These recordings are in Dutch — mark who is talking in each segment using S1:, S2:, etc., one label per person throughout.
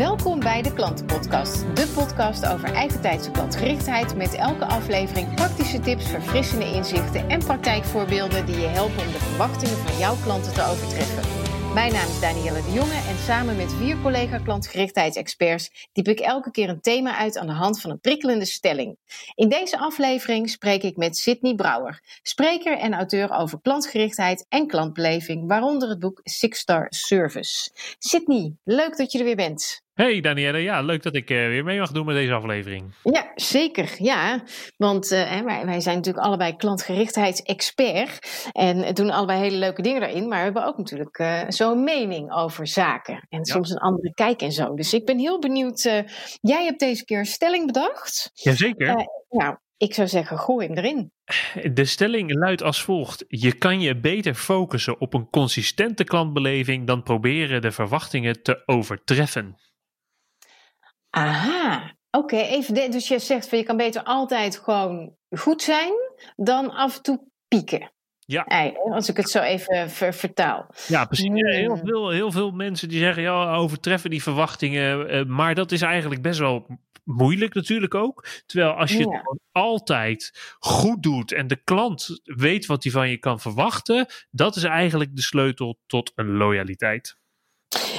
S1: Welkom bij de Klantenpodcast, de podcast over eigentijdse klantgerichtheid met elke aflevering praktische tips, verfrissende inzichten en praktijkvoorbeelden die je helpen om de verwachtingen van jouw klanten te overtreffen. Mijn naam is Danielle de Jonge en samen met vier collega klantgerichtheidsexperts diep ik elke keer een thema uit aan de hand van een prikkelende stelling. In deze aflevering spreek ik met Sydney Brouwer, spreker en auteur over klantgerichtheid en klantbeleving, waaronder het boek Six Star Service. Sydney, leuk dat je er weer bent.
S2: Hey Danielle, ja, leuk dat ik uh, weer mee mag doen met deze aflevering.
S1: Ja, zeker. Ja, want uh, wij, wij, zijn natuurlijk allebei klantgerichtheidsexpert en doen allebei hele leuke dingen daarin, maar we hebben ook natuurlijk uh, zo'n mening over zaken en ja. soms een andere kijk en zo. Dus ik ben heel benieuwd. jij hebt deze keer een stelling bedacht.
S2: Jazeker.
S1: nou, ik zou zeggen, gooi hem erin.
S2: De stelling luidt als volgt: Je kan je beter focussen op een consistente klantbeleving dan proberen de verwachtingen te overtreffen.
S1: Aha, oké. even dus je zegt van je kan beter altijd gewoon goed zijn dan af en toe pieken.
S2: Ja.
S1: Als ik het zo even ver, vertaal.
S2: Ja, precies. Heel veel, heel veel mensen die zeggen ja, overtreffen die verwachtingen. Uh, maar dat is eigenlijk best wel moeilijk natuurlijk ook. Terwijl als je ja. het altijd goed doet en de klant weet wat hij van je kan verwachten, dat is eigenlijk de sleutel tot een loyaliteit.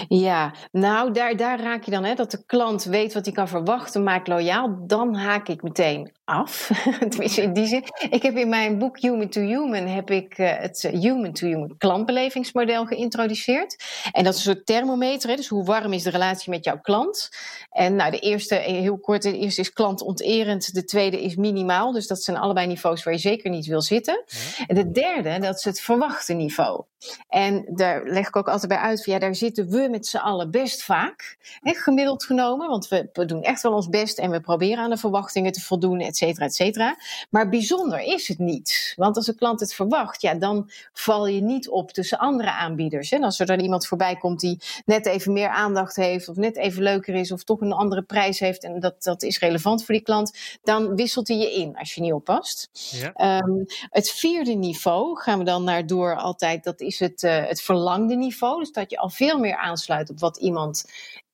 S1: Ja, nou daar, daar raak je dan, hè, dat de klant weet wat hij kan verwachten, maakt loyaal. Dan haak ik meteen af. Tenminste, in die zin. Ik heb in mijn boek Human to Human heb ik uh, het Human to Human klantbelevingsmodel geïntroduceerd. En dat is een soort thermometer, hè, dus hoe warm is de relatie met jouw klant. En nou, de eerste, heel kort, de eerste is klantonterend, de tweede is minimaal. Dus dat zijn allebei niveaus waar je zeker niet wil zitten. Ja. En de derde, dat is het verwachte niveau. En daar leg ik ook altijd bij uit, van, ja, daar zitten we met z'n allen best vaak, hè, gemiddeld genomen. Want we, we, doen echt wel ons best en we proberen aan de verwachtingen te voldoen, et cetera, et cetera. Maar bijzonder is het niet. Want als een klant het verwacht, ja, dan val je niet op tussen andere aanbieders. Hè. En als er dan iemand voorbij komt die net even meer aandacht heeft, of net even leuker is, of toch een andere prijs heeft, en dat, dat is relevant voor die klant, dan wisselt hij je in als je niet oppast. Ja. Um, het vierde niveau gaan we dan naar door altijd, dat is het, uh, het verlangde niveau. Dus dat je al veel meer aansluit op wat iemand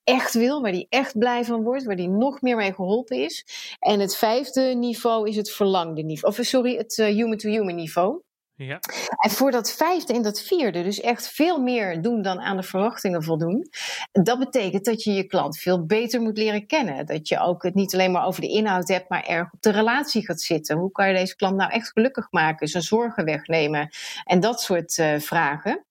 S1: echt wil, waar die echt blij van wordt, waar die nog meer mee geholpen is. En het vijfde niveau is het verlangde niveau. Of sorry, het human-to-human uh, niveau.
S2: Ja.
S1: En voor dat vijfde en dat vierde, dus echt veel meer doen dan aan de verwachtingen voldoen. Dat betekent dat je je klant veel beter moet leren kennen. Dat je ook het niet alleen maar over de inhoud hebt, maar erg op de relatie gaat zitten. Hoe kan je deze klant nou echt gelukkig maken, zijn zorgen wegnemen en dat soort uh, vragen.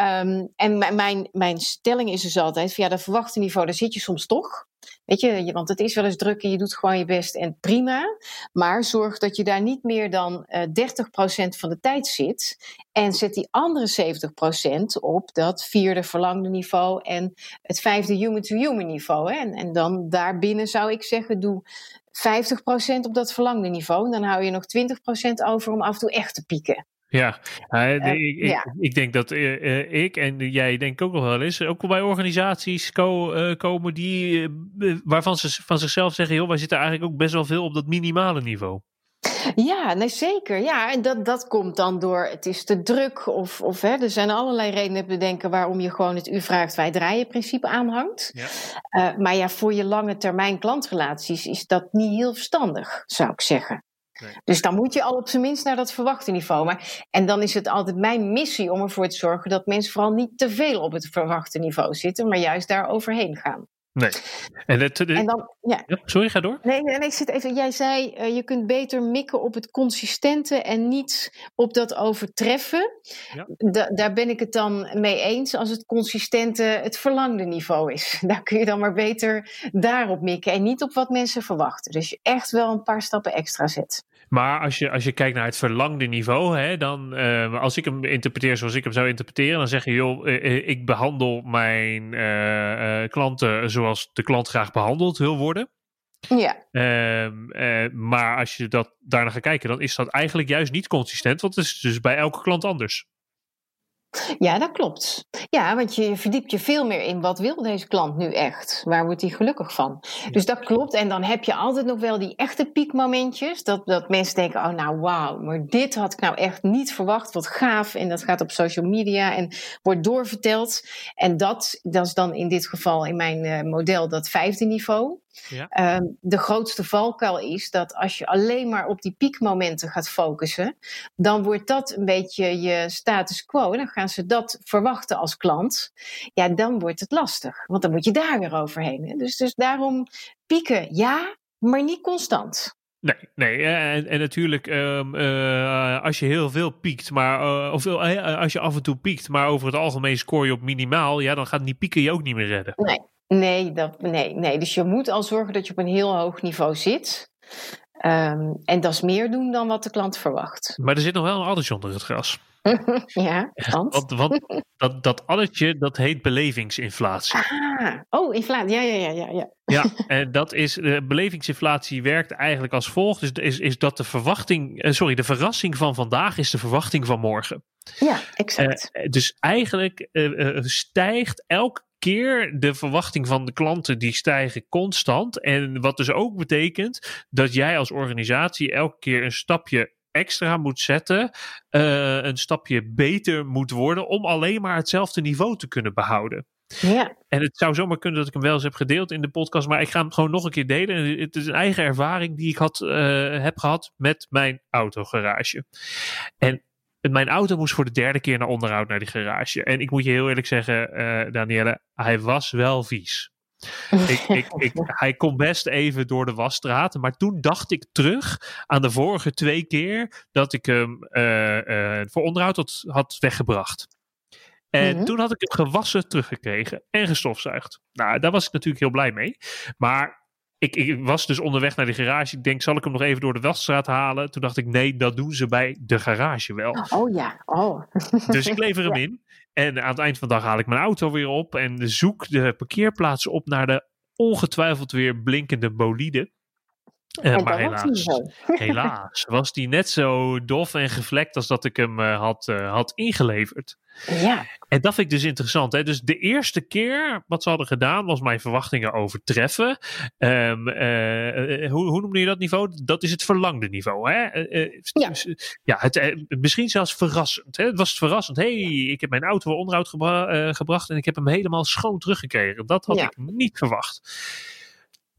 S1: Um, en mijn, mijn stelling is dus altijd: via dat verwachte niveau, daar zit je soms toch. Weet je, want het is wel eens druk en je doet gewoon je best en prima. Maar zorg dat je daar niet meer dan uh, 30% van de tijd zit. En zet die andere 70% op dat vierde verlangde niveau en het vijfde human-to-human niveau. Hè. En, en dan daarbinnen zou ik zeggen, doe 50% op dat verlangde niveau. En dan hou je nog 20% over om af en toe echt te pieken.
S2: Ja, uh, ik, ja. Ik, denk dat uh, ik en jij denk ook nog wel eens, ook bij organisaties ko, uh, komen die, waarvan ze van zichzelf zeggen, joh, wij zitten eigenlijk ook best wel veel op dat minimale niveau.
S1: Ja, nee, zeker. Ja, en dat, dat komt dan door het is te druk. Of, of hè, er zijn allerlei redenen te bedenken waarom je gewoon het u vraagt, wij draaien principe aanhangt. Ja. Uh, maar ja, voor je lange termijn klantrelaties is dat niet heel verstandig, zou ik zeggen. Dus dan moet je al op zijn minst naar dat verwachte niveau. Maar, en dan is het altijd mijn missie om ervoor te zorgen dat mensen vooral niet te veel op het verwachte niveau zitten, maar juist daar overheen gaan.
S2: Nee. En, het, de,
S1: en dan, ja.
S2: ja. Sorry, ga door.
S1: Nee, nee, nee, ik zit even. Jij zei uh, je kunt beter mikken op het consistente en niet op dat overtreffen. Ja. Da, daar ben ik het dan mee eens als het consistente het verlangde niveau is. Daar kun je dan maar beter daarop mikken en niet op wat mensen verwachten. Dus je echt wel een paar stappen extra zet.
S2: Maar als je, als je kijkt naar het verlangde niveau, hè, dan, uh, als ik hem interpreteer zoals ik hem zou interpreteren, dan zeg je, joh, uh, ik behandel mijn klanten zoals de klant graag behandeld wil worden.
S1: Ja.
S2: Ehm, maar als je dat daarna gaat kijken, dan is dat eigenlijk juist niet consistent, want het is dus bij elke klant anders.
S1: Ja, dat klopt. Ja, want je verdiept je veel meer in wat wil deze klant nu echt? Waar wordt hij gelukkig van? Dus dat klopt. En dan heb je altijd nog wel die echte piekmomentjes. Dat, dat mensen denken, oh nou wauw, maar dit had ik nou echt niet verwacht. Wat gaaf. En dat gaat op social media en wordt doorverteld. En dat, dat is dan in dit geval in mijn uh, model dat vijfde niveau. Ja. Ehm, de grootste valkuil is dat als je alleen maar op die piekmomenten gaat focussen, dan wordt dat een beetje je status quo. En dan gaan ze dat verwachten als klant. Ja, dan wordt het lastig, want dan moet je daar weer overheen. Hè? Dus, dus daarom pieken ja, maar niet constant.
S2: Nee, nee. En, en natuurlijk, um, uh, als je heel veel piekt, maar, uh, of uh, als je af en toe piekt, maar over het algemeen scoor je op minimaal, ja, dan gaat die pieken je ook niet meer redden.
S1: Nee, Nee, dat, nee, nee, dus je moet al zorgen dat je op een heel hoog niveau zit. Um, en dat is meer doen dan wat de klant verwacht.
S2: Maar er zit nog wel een addertje onder het gras.
S1: ja, want?
S2: want, want dat, dat addertje, dat heet belevingsinflatie.
S1: Ah, oh, inflatie, ja, ja, ja, ja. Ja,
S2: ja en dat is, de belevingsinflatie werkt eigenlijk als volgt. Dus is, is dat de verwachting, eh, sorry, de verrassing van vandaag is de verwachting van morgen.
S1: Ja, exact.
S2: Uh, dus eigenlijk uh, stijgt elk keer de verwachting van de klanten die stijgen constant. En wat dus ook betekent dat jij als organisatie elke keer een stapje extra moet zetten, uh, een stapje beter moet worden om alleen maar hetzelfde niveau te kunnen behouden.
S1: Ja.
S2: En het zou zomaar kunnen dat ik hem wel eens heb gedeeld in de podcast, maar ik ga hem gewoon nog een keer delen. Het is een eigen ervaring die ik had, uh, heb gehad met mijn autogarage. En mijn auto moest voor de derde keer naar onderhoud naar die garage. En ik moet je heel eerlijk zeggen, uh, Danielle, hij was wel vies. ik, ik, ik, hij kon best even door de wasstraat. Maar toen dacht ik terug aan de vorige twee keer dat ik hem uh, uh, voor onderhoud had, had weggebracht. En mm -hmm. toen had ik het gewassen teruggekregen en gestofzuigd. Nou, daar was ik natuurlijk heel blij mee. Maar ik, ik, was dus onderweg naar de garage. Ik denk, zal ik hem nog even door de wasstraat halen? Toen dacht ik, nee, dat doen ze bij de garage wel.
S1: Oh ja, oh.
S2: Dus ik lever hem in. En aan het eind van de dag haal ik mijn auto weer op. En zoek de parkeerplaatsen op naar de ongetwijfeld weer blinkende bolide. Uh, maar helaas, helaas was die net zo dof en gevlekt als dat ik hem uh, had, uh, had ingeleverd.
S1: Ja.
S2: En dat vind ik dus interessant. Hè? Dus de eerste keer wat ze hadden gedaan was mijn verwachtingen overtreffen. Um, hoe, hoe noemde je dat niveau? Dat is het verlangde niveau. Hè?
S1: ja,
S2: ja het, misschien zelfs verrassend. Hè? Het was verrassend. hey, ik heb mijn auto onderhoud gebra gebracht en ik heb hem helemaal schoon teruggekregen. Dat had ja. ik niet verwacht.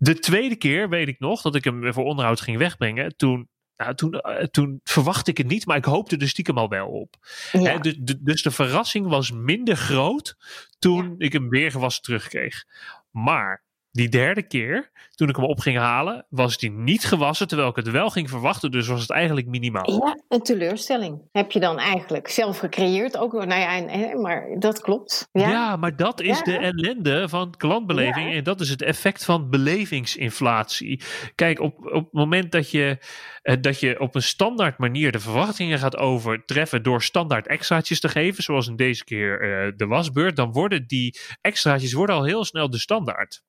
S2: De tweede keer weet ik nog dat ik hem voor onderhoud ging wegbrengen. Toen, nou, toen, uh, toen verwachtte ik het niet, maar ik hoopte er stiekem al wel op.
S1: Ja.
S2: Dus, dus de verrassing was minder groot toen ja. ik hem weer gewassen terugkreeg. Maar die derde keer, toen ik hem op ging halen, was die niet gewassen, terwijl ik het wel ging verwachten. Dus was het eigenlijk minimaal.
S1: Ja, een teleurstelling heb je dan eigenlijk zelf gecreëerd. Ook, nou ja, en, maar dat klopt. Ja,
S2: ja maar dat is ja. de ellende van klantbeleving. En dat is het effect van belevingsinflatie. Kijk, op, op het moment dat je, uh, dat je op een standaard manier de verwachtingen gaat overtreffen door standaard extraatjes te geven, zoals in deze keer uh, de wasbeurt, dan worden die extraatjes worden al heel snel de standaard.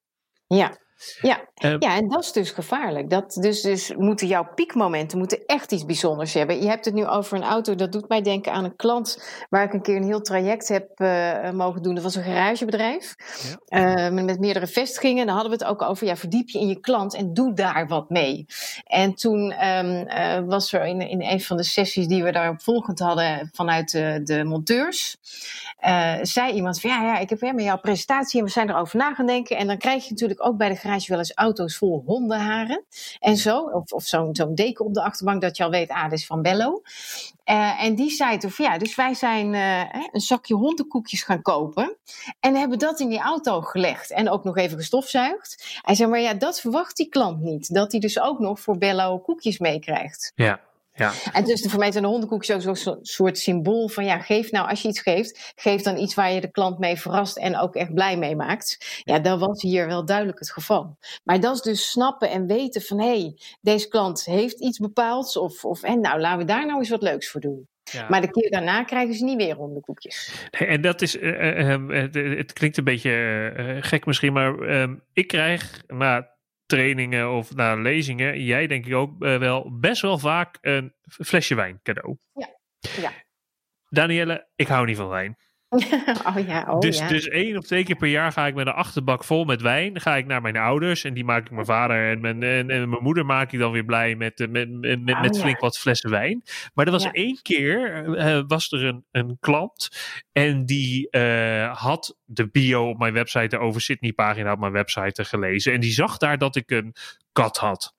S1: Ja. Ja. Uh, ja, en dat is dus gevaarlijk. Dat, dus, dus moeten jouw piekmomenten moeten echt iets bijzonders hebben. Je hebt het nu over een auto, dat doet mij denken aan een klant waar ik een keer een heel traject heb uh, mogen doen. Dat was een garagebedrijf ja. uh, met meerdere vestigingen. En dan hadden we het ook over, ja, verdiep je in je klant en doe daar wat mee. En toen um, was er in, in een van de sessies die we daarop volgend hadden vanuit de, de monteurs, zei iemand van, ja, ja, ik heb weer met jouw presentatie en we zijn erover na gaan denken. En dan krijg je natuurlijk ook bij de garage wel eens auto's vol hondenharen en zo. Of, of zo'n zo'n deken op de achterbank dat je al weet, ah, dat is van Bello. Uh, en die zei van ja, dus wij zijn uh, een zakje hondenkoekjes gaan kopen. En hebben dat in die auto gelegd. En ook nog even gestofzuigd. Hij zei, maar ja, dat verwacht die klant niet. Dat hij dus ook nog voor Bello koekjes meekrijgt.
S2: Ja. Ja.
S1: En dus voor mij zijn de hondenkoekjes ook zo'n soort symbool van ja, geef nou, als je iets geeft, geef dan iets waar je de klant mee verrast en ook echt blij mee maakt. Ja, dat was hier wel duidelijk het geval. Maar dat is dus snappen en weten van hé, hey, deze klant heeft iets bepaalds of, of en nou, laten we daar nou eens wat leuks voor doen. Ja. Maar de keer daarna krijgen ze niet weer hondenkoekjes.
S2: En dat is, uh, uh, het, het, klinkt een beetje gek misschien, maar ehm, ik krijg na trainingen of naar lezingen, jij denk ik ook uh, wel best wel vaak een flesje wijn cadeau.
S1: Ja, ja.
S2: Danielle, ik hou niet van wijn.
S1: oh ja, oh
S2: dus,
S1: ja.
S2: dus één of twee keer per jaar ga ik met een achterbak vol met wijn. Ga ik naar mijn ouders en die maak ik mijn vader en mijn, en, en mijn moeder maak ik dan weer blij met, eh, met, met, met,
S1: Oh,
S2: met
S1: ja.
S2: flink wat flessen wijn. Maar er was
S1: Ja.
S2: één keer, eh, was er een, een klant en die eh, had de bio op mijn website, de over Sydney pagina op mijn website eh, gelezen. En die zag daar dat ik een kat had.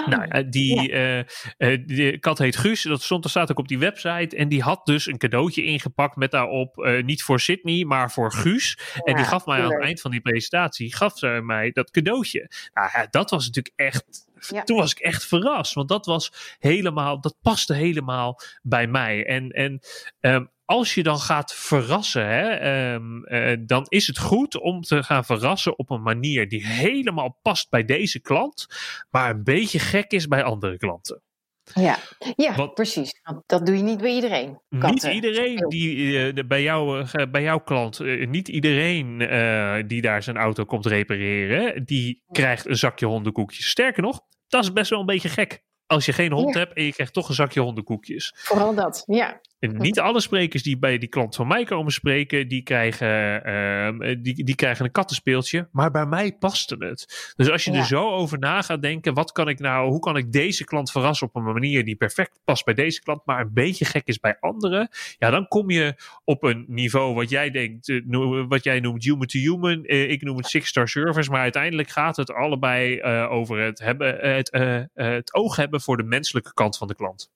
S1: Oh,
S2: Nou, die, eh, eh, die kat heet Guus. Dat stond er staat ook op die website. En die had dus een cadeautje ingepakt met daarop eh, niet voor Sydney, maar voor Guus. en die
S1: ja,
S2: gaf mij aan het eind van die presentatie, gaf ze mij dat cadeautje. Nou ja, dat was natuurlijk echt.
S1: Ja.
S2: Toen was ik echt verrast, want dat was helemaal, dat paste helemaal bij mij. En, en ehm, als je dan gaat verrassen, hè, ehm, eh, dan is het goed om te gaan verrassen op een manier die helemaal past bij deze klant, maar een beetje gek is bij andere klanten.
S1: Ja, ja
S2: Want-
S1: precies. Dat doe je niet bij iedereen.
S2: Niet iedereen die eh, bij, jou, eh, bij jouw klant, niet iedereen die daar zijn auto komt repareren, die krijgt een zakje hondenkoekjes. Sterker nog, dat is best wel een beetje gek. Als je geen hond
S1: Ja.
S2: hebt en je krijgt toch een zakje hondenkoekjes.
S1: Vooral dat, ja.
S2: En niet alle sprekers die bij die klant van mij komen spreken, die krijgen, ehm, die, die krijgen een kattenspeeltje. Maar bij mij paste het. Dus als je
S1: Ja.
S2: er zo over na gaat denken, wat kan ik nou, hoe kan ik deze klant verrassen op een manier die perfect past bij deze klant, maar een beetje gek is bij anderen. Ja, dan kom je op een niveau wat jij denkt, eh, no- wat jij noemt human to human. Eh, ik noem het six star service. Maar uiteindelijk gaat het allebei eh, over het, hebben, eh, het, eh, eh, het oog hebben voor de menselijke kant van de klant.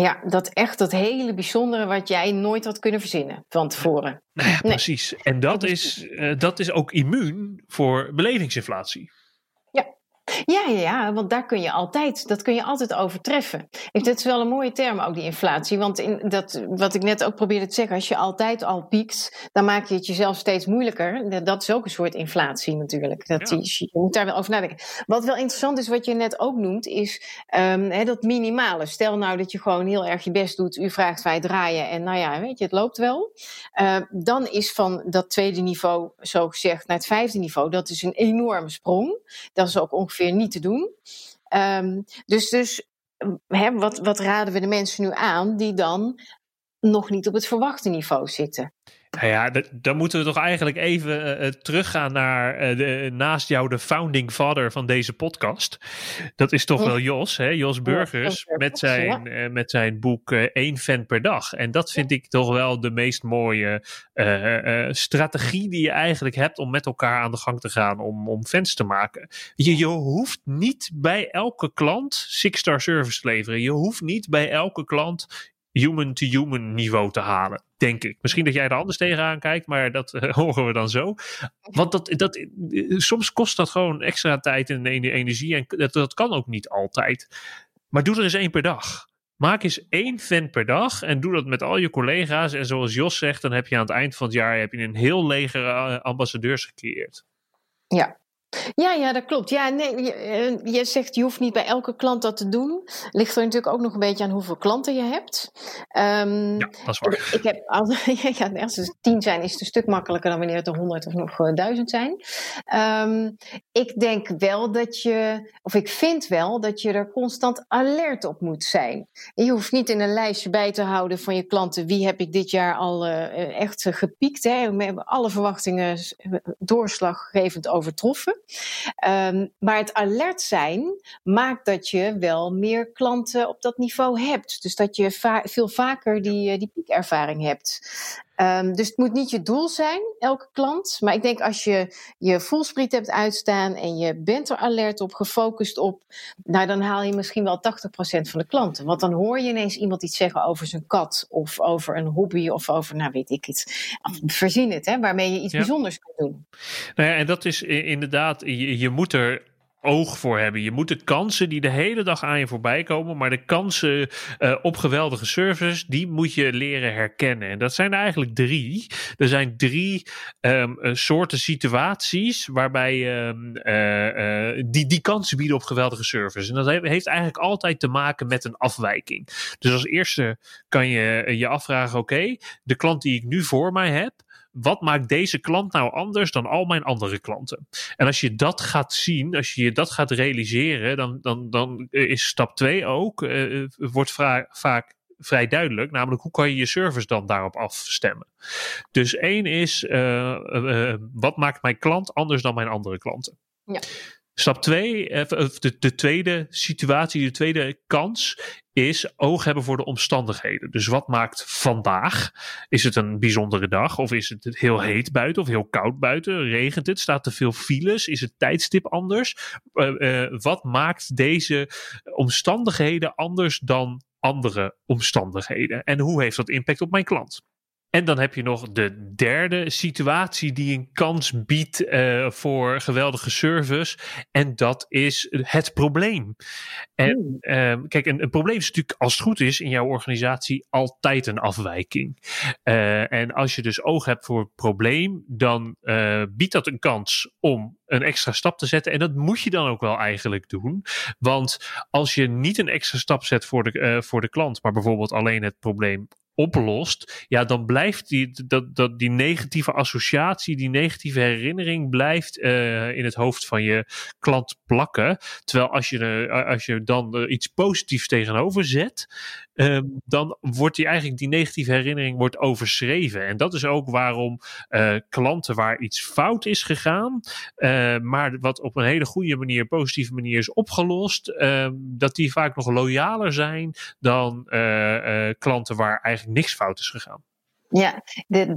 S1: Ja, dat echt dat hele bijzondere wat jij nooit had kunnen verzinnen van tevoren.
S2: Nou ja,
S1: Nee.
S2: precies. En dat
S1: Dat
S2: is, eh, dat is ook immuun voor belevingsinflatie.
S1: Ja, ja, ja, want daar kun je altijd, dat kun je altijd overtreffen. Ik- Dat is wel een mooie term ook, die inflatie. Want in dat, wat ik net ook probeerde te zeggen, als je altijd al piekt, dan maak je het jezelf steeds moeilijker. Dat is ook een soort inflatie natuurlijk. Dat
S2: Ja.
S1: is, je moet daar wel over nadenken. Wat wel interessant is, wat je net ook noemt, is ehm, hè, dat minimale. Stel nou dat je gewoon heel erg je best doet, u vraagt wij draaien en nou ja, weet je, het loopt wel. Uh, dan is van dat tweede niveau, zo gezegd, naar het vijfde niveau, dat is een enorme sprong. Dat is ook ongeveer niet te doen. Um, dus dus wat, wat raden we de mensen nu aan die dan nog niet op het verwachte niveau zitten?
S2: Nou ja, dan moeten we toch eigenlijk even uh, teruggaan naar uh, de, naast jou de founding father van deze podcast. Dat is toch wel Jos, hè? Jos Burgers, met zijn, uh, met zijn boek één fan per dag. En dat vind ik toch wel de meest mooie strategie die je eigenlijk hebt om met elkaar aan de gang te gaan om, om fans te maken. Je, je hoeft niet bij elke klant six-star service te leveren. Je hoeft niet bij elke klant human-to-human niveau te halen, denk ik. Misschien dat jij er anders tegenaan kijkt, maar dat uh, horen we dan zo. Want dat, dat, uh, soms kost dat gewoon extra tijd en energie en dat, dat kan ook niet altijd. Maar doe er eens één per dag. Maak eens één fan per dag en doe dat met al je collega's. En zoals Jos zegt, dan heb je aan het eind van het jaar heb je een heel leger uh, ambassadeurs gecreëerd.
S1: Ja, ja, ja, dat klopt. Ja, nee, je, je, zegt je hoeft niet bij elke klant dat te doen. Ligt er natuurlijk ook nog een beetje aan hoeveel klanten je hebt. Um,
S2: ja, dat is waar.
S1: Ik heb al, ja, als het tien zijn is het een stuk makkelijker dan wanneer het er honderd of nog uh, duizend zijn. Um, ik denk wel dat je, of ik vind wel dat je er constant alert op moet zijn. Je hoeft niet in een lijstje bij te houden van je klanten. Wie heb ik dit jaar al uh, echt gepiekt? Hè? We hebben alle verwachtingen doorslaggevend overtroffen. Um, maar het alert zijn maakt dat je wel meer klanten op dat niveau hebt. Dus dat je va veel vaker die, die piekervaring hebt. Um, dus het moet niet je doel zijn, elke klant. Maar ik denk als je je voelspriet hebt uitstaan en je bent er alert op, gefocust op, nou dan haal je misschien wel 80% van de klanten. Want dan hoor je ineens iemand iets zeggen over zijn kat of over een hobby of over, nou weet ik het, verzin het, hè, waarmee je iets ja. bijzonders kunt doen.
S2: Nou ja, en dat is inderdaad, je, je moet er oog voor hebben. Je moet de kansen die de hele dag aan je voorbij komen, maar de kansen uh, op geweldige services, die moet je leren herkennen. En dat zijn er eigenlijk drie. Er zijn drie um, uh, soorten situaties waarbij um, die, die kansen bieden op geweldige service. En dat heeft eigenlijk altijd te maken met een afwijking. Dus als eerste kan je je afvragen, oké, de klant die ik nu voor mij heb, wat maakt deze klant nou anders dan al mijn andere klanten? En als je dat gaat zien, als je dat gaat realiseren, dan, dan, dan is stap 2 ook, uh, wordt vaak vrij duidelijk. Namelijk, hoe kan je je service dan daarop afstemmen? Dus één is, wat maakt mijn klant anders dan mijn andere klanten? Ja. Stap 2, de, de tweede situatie, de tweede kans is oog hebben voor de omstandigheden. Dus wat maakt vandaag? Is het een bijzondere dag? Of is het heel heet buiten of heel koud buiten? Regent het? Staat er veel files? Is het tijdstip anders? Uh, uh, wat maakt deze omstandigheden anders dan andere omstandigheden? En hoe heeft dat impact op mijn klant? En dan heb je nog de derde situatie die een kans biedt uh, voor geweldige service. En dat is het probleem. En uh, kijk, een, een, probleem is natuurlijk, als het goed is, in jouw organisatie altijd een afwijking. Uh, en als je dus oog hebt voor het probleem, dan uh, biedt dat een kans om een extra stap te zetten. En dat moet je dan ook wel eigenlijk doen. Want als je niet een extra stap zet voor de, voor de klant, maar bijvoorbeeld alleen het probleem oplost, ja, dan blijft die, dat, dat, die negatieve associatie, die negatieve herinnering blijft uh, in het hoofd van je klant plakken. Terwijl als je, uh, als je dan uh, iets positiefs tegenover zet, um, dan wordt die eigenlijk die negatieve herinnering wordt overschreven. En dat is ook waarom klanten waar iets fout is gegaan, maar wat op een hele goede manier, positieve manier is opgelost, ehm, dat die vaak nog loyaler zijn dan klanten waar eigenlijk niks fout is gegaan.
S1: Ja,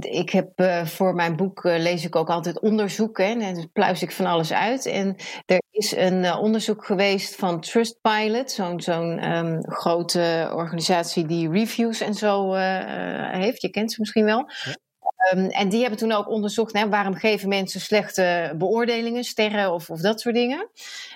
S1: ik heb uh, voor mijn boek uh, lees ik ook altijd onderzoeken en dan pluis ik van alles uit. En er is een uh, onderzoek geweest van Trustpilot, zo'n zo'n um, grote organisatie die reviews en zo heeft. Je kent ze misschien wel. Um, en die hebben toen ook onderzocht, hè, waarom geven mensen slechte beoordelingen, sterren of, of dat soort dingen.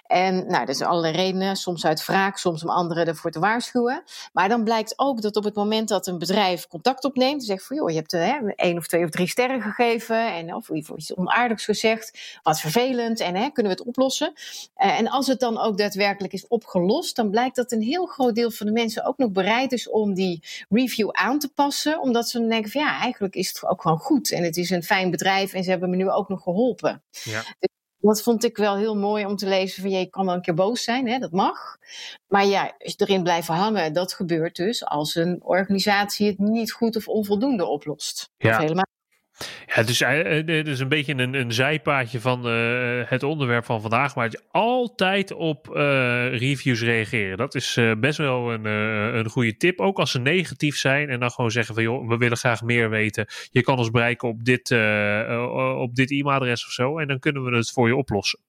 S1: En nou, dat zijn allerlei redenen, soms uit wraak, soms om anderen ervoor te waarschuwen. Maar dan blijkt ook dat op het moment dat een bedrijf contact opneemt, zegt van joh, je hebt hè, één of twee of drie sterren gegeven, en, of iets onaardigs gezegd, wat vervelend, en hè, kunnen we het oplossen? Uh, en als het dan ook daadwerkelijk is opgelost, dan blijkt dat een heel groot deel van de mensen ook nog bereid is om die review aan te passen, omdat ze denken van ja, eigenlijk is het ook gewoon goed. En het is een fijn bedrijf en ze hebben me nu ook nog geholpen. Ja. Dus dat vond ik wel heel mooi om te lezen van je kan wel een keer boos zijn, hè, dat mag. Maar ja, erin blijven hangen, dat gebeurt dus als een organisatie het niet goed of onvoldoende oplost. Ja. Of helemaal
S2: ja, het is, het is een beetje een, een zijpaadje van uh, het onderwerp van vandaag, maar het altijd op reviews reageren. Dat is best wel een, een goede tip, ook als ze negatief zijn en dan gewoon zeggen van joh, we willen graag meer weten. Je kan ons bereiken op dit, op dit e-mailadres of zo en dan kunnen we het voor je oplossen.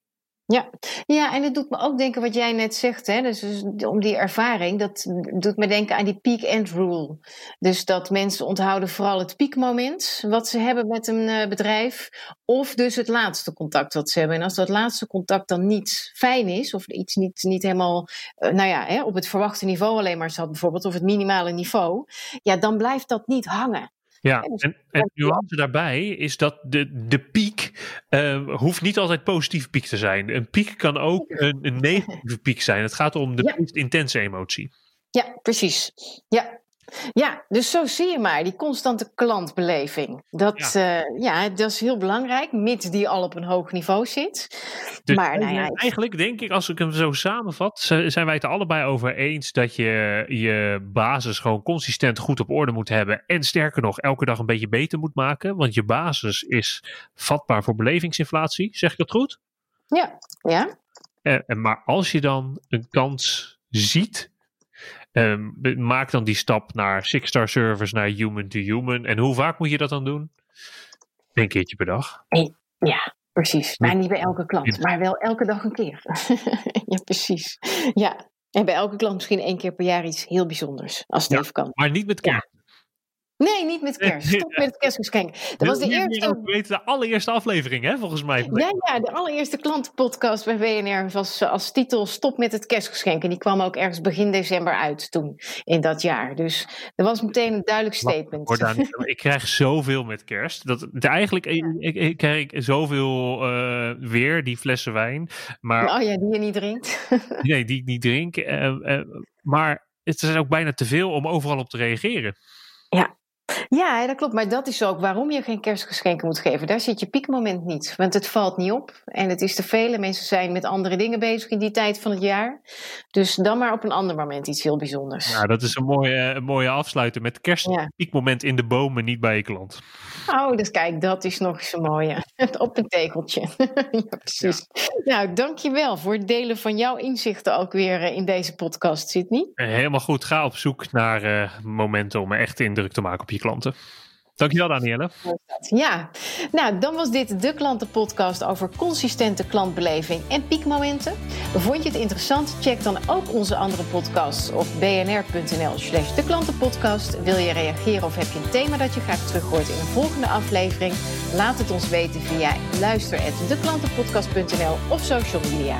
S1: Ja. ja, en het doet me ook denken wat jij net zegt, hè? Dus, dus om die ervaring, dat doet me denken aan die peak-end rule. Dus dat mensen onthouden vooral het piekmoment wat ze hebben met een uh, bedrijf, of dus het laatste contact wat ze hebben. En als dat laatste contact dan niet fijn is, of iets niet, niet helemaal, uh, nou ja, hè, op het verwachte niveau alleen maar zat bijvoorbeeld, of het minimale niveau, ja, dan blijft dat niet hangen.
S2: Ja, en, en de nuance daarbij is dat de, de piek uh, hoeft niet altijd positieve piek te zijn. Een piek kan ook een, een negatieve piek zijn. Het gaat om de ja. meest intense emotie.
S1: Ja, precies. Ja, ja, dus zo zie je maar, die constante klantbeleving. Dat, ja. Uh, ja, dat is heel belangrijk, mits die al op een hoog niveau zit.
S2: Dus maar nou ja, eigenlijk denk ik, als ik hem zo samenvat, zijn wij het er allebei over eens dat je je basis gewoon consistent goed op orde moet hebben. En sterker nog, elke dag een beetje beter moet maken. Want je basis is vatbaar voor belevingsinflatie. Zeg ik dat goed?
S1: Ja, ja.
S2: En maar als je dan een kans ziet Um, maak dan die stap naar Six-Star Service, naar Human to Human. En hoe vaak moet je dat dan doen? Een keertje per dag.
S1: Ja, precies. Maar niet bij elke klant, maar wel elke dag een keer. ja, precies. Ja, en bij elke klant misschien één keer per jaar iets heel bijzonders, als het ja, even kan.
S2: Maar niet met kerst.
S1: Nee, niet met kerst. Stop met het kerstgeschenk. Dat was de eerste.
S2: We weten de allereerste aflevering, hè, volgens mij.
S1: Ja, ja, de allereerste klantenpodcast bij WNR was als titel Stop met het kerstgeschenk. En die kwam ook ergens begin december uit toen, in dat jaar. Dus dat was meteen een duidelijk statement.
S2: ik krijg zoveel met kerst. Dat, eigenlijk, ik, ik, krijg zoveel uh, weer, die flessen wijn. Maar,
S1: oh ja, die je niet drinkt.
S2: nee, die ik niet drink. Uh, uh, maar het is ook bijna te veel om overal op te reageren.
S1: Ja, Ja, dat klopt. Maar dat is ook waarom je geen kerstgeschenken moet geven. Daar zit je piekmoment niet. Want het valt niet op. En het is te veel. Mensen zijn met andere dingen bezig in die tijd van het jaar. Dus dan maar op een ander moment iets heel bijzonders.
S2: Ja, dat is een mooie, een mooie afsluiter. Met kerstpiekmoment in de bomen, niet bij je klant.
S1: Oh, dus kijk, dat is nog eens een mooie. op een tegeltje. ja, precies. Ja. Nou, dankjewel voor het delen van jouw inzichten ook weer eh, in deze podcast, Sydney.
S2: Helemaal goed. Ga op zoek naar uh, momenten om echt indruk te maken op je klanten. Dankjewel, Danielle.
S1: Ja, nou dan was dit de klantenpodcast over consistente klantbeleving en piekmomenten. Vond je het interessant? Check dan ook onze andere podcasts op bnr.nl/slash de klantenpodcast. Wil je reageren of heb je een thema dat je graag terug hoort in een volgende aflevering? Laat het ons weten via luister@deklantenpodcast.nl of social media.